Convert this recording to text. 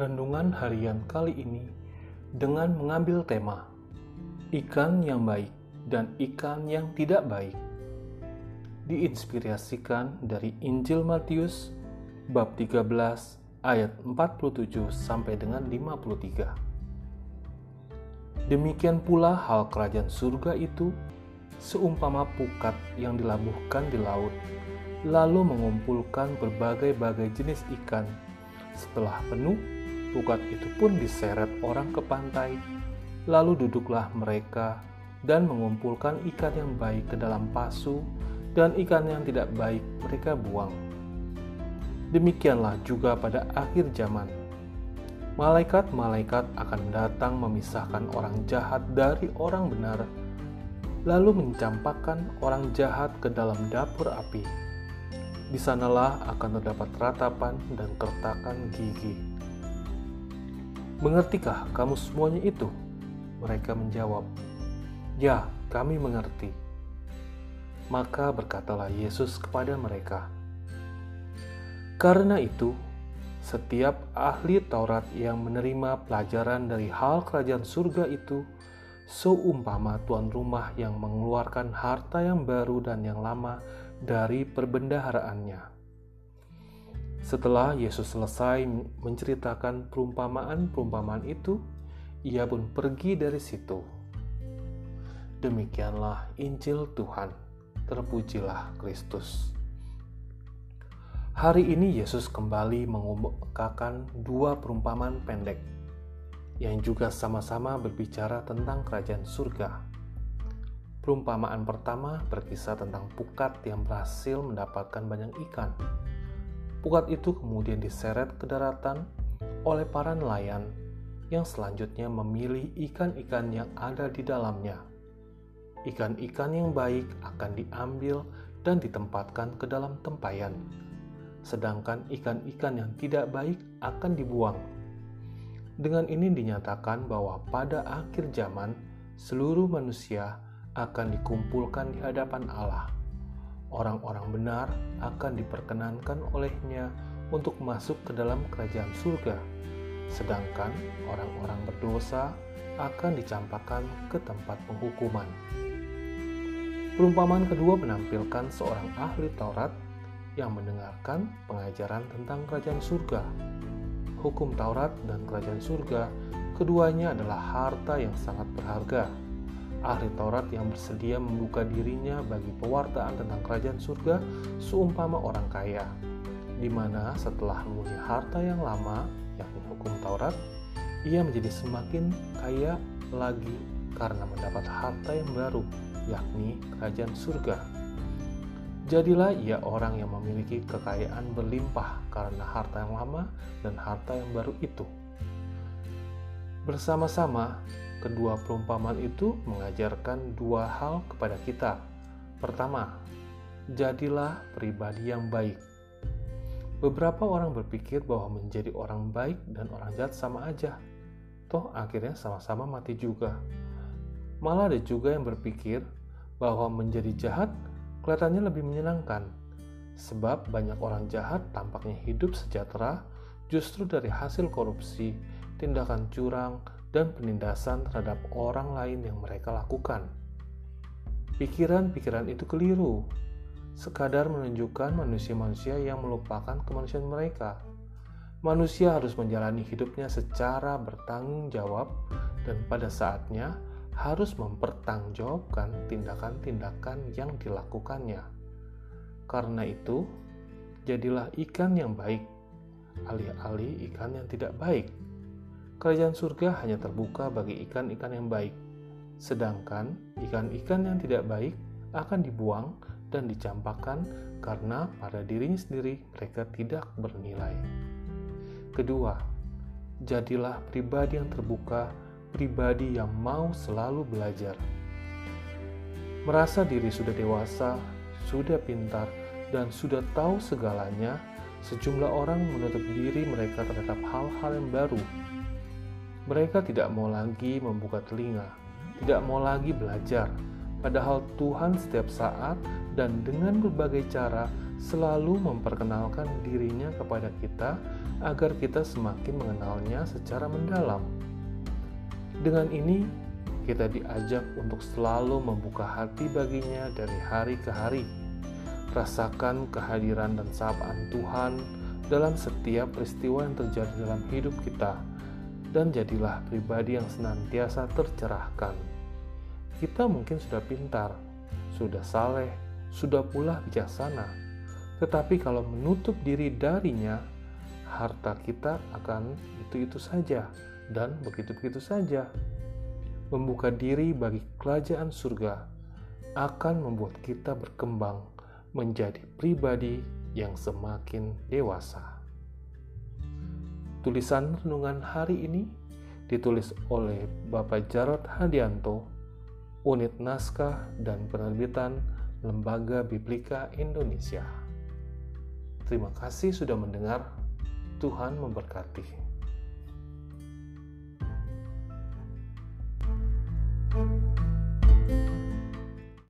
renungan harian kali ini dengan mengambil tema ikan yang baik dan ikan yang tidak baik. Diinspirasikan dari Injil Matius bab 13 ayat 47 sampai dengan 53. Demikian pula hal kerajaan surga itu seumpama pukat yang dilabuhkan di laut, lalu mengumpulkan berbagai-bagai jenis ikan. Setelah penuh, pukat itu pun diseret orang ke pantai, lalu duduklah mereka dan mengumpulkan ikan yang baik ke dalam pasu, dan ikan yang tidak baik mereka buang. Demikianlah juga pada akhir zaman. Malaikat-malaikat akan datang memisahkan orang jahat dari orang benar, lalu mencampakkan orang jahat ke dalam dapur api. Di sanalah akan terdapat ratapan dan kertakan gigi. Mengertikah kamu semuanya itu? Mereka menjawab, "Ya, kami mengerti." Maka berkatalah Yesus kepada mereka, "Karena itu, setiap ahli Taurat yang menerima pelajaran dari hal kerajaan surga itu seumpama tuan rumah yang mengeluarkan harta yang baru dan yang lama dari perbendaharaannya. Setelah Yesus selesai menceritakan perumpamaan-perumpamaan itu, ia pun pergi dari situ. Demikianlah Injil Tuhan. Terpujilah Kristus. Hari ini Yesus kembali mengumumkan dua perumpamaan pendek yang juga sama-sama berbicara tentang kerajaan surga. Perumpamaan pertama berkisah tentang pukat yang berhasil mendapatkan banyak ikan. Pukat itu kemudian diseret ke daratan oleh para nelayan yang selanjutnya memilih ikan-ikan yang ada di dalamnya. Ikan-ikan yang baik akan diambil dan ditempatkan ke dalam tempayan, sedangkan ikan-ikan yang tidak baik akan dibuang dengan ini dinyatakan bahwa pada akhir zaman, seluruh manusia akan dikumpulkan di hadapan Allah. Orang-orang benar akan diperkenankan olehnya untuk masuk ke dalam kerajaan surga, sedangkan orang-orang berdosa akan dicampakkan ke tempat penghukuman. Perumpamaan kedua menampilkan seorang ahli Taurat yang mendengarkan pengajaran tentang kerajaan surga hukum Taurat dan kerajaan surga, keduanya adalah harta yang sangat berharga. Ahli Taurat yang bersedia membuka dirinya bagi pewartaan tentang kerajaan surga seumpama orang kaya, di mana setelah mempunyai harta yang lama, yakni hukum Taurat, ia menjadi semakin kaya lagi karena mendapat harta yang baru, yakni kerajaan surga. Jadilah ia orang yang memiliki kekayaan berlimpah karena harta yang lama dan harta yang baru itu. Bersama-sama, kedua perumpamaan itu mengajarkan dua hal kepada kita. Pertama, jadilah pribadi yang baik. Beberapa orang berpikir bahwa menjadi orang baik dan orang jahat sama aja. Toh akhirnya sama-sama mati juga. Malah ada juga yang berpikir bahwa menjadi jahat kelihatannya lebih menyenangkan, sebab banyak orang jahat tampaknya hidup sejahtera justru dari hasil korupsi, tindakan curang, dan penindasan terhadap orang lain yang mereka lakukan. Pikiran-pikiran itu keliru, sekadar menunjukkan manusia-manusia yang melupakan kemanusiaan mereka. Manusia harus menjalani hidupnya secara bertanggung jawab, dan pada saatnya harus mempertanggungjawabkan tindakan-tindakan yang dilakukannya. Karena itu, jadilah ikan yang baik, alih-alih ikan yang tidak baik. Kerajaan surga hanya terbuka bagi ikan-ikan yang baik, sedangkan ikan-ikan yang tidak baik akan dibuang dan dicampakkan karena pada dirinya sendiri mereka tidak bernilai. Kedua, jadilah pribadi yang terbuka pribadi yang mau selalu belajar. Merasa diri sudah dewasa, sudah pintar, dan sudah tahu segalanya, sejumlah orang menutup diri mereka terhadap hal-hal yang baru. Mereka tidak mau lagi membuka telinga, tidak mau lagi belajar, padahal Tuhan setiap saat dan dengan berbagai cara selalu memperkenalkan dirinya kepada kita agar kita semakin mengenalnya secara mendalam. Dengan ini, kita diajak untuk selalu membuka hati baginya dari hari ke hari. Rasakan kehadiran dan sapaan Tuhan dalam setiap peristiwa yang terjadi dalam hidup kita, dan jadilah pribadi yang senantiasa tercerahkan. Kita mungkin sudah pintar, sudah saleh, sudah pula bijaksana, tetapi kalau menutup diri darinya, harta kita akan itu-itu saja dan begitu-begitu saja membuka diri bagi kerajaan surga akan membuat kita berkembang menjadi pribadi yang semakin dewasa. Tulisan renungan hari ini ditulis oleh Bapak Jarod Hadianto, Unit Naskah dan Penerbitan Lembaga Biblika Indonesia. Terima kasih sudah mendengar. Tuhan memberkati.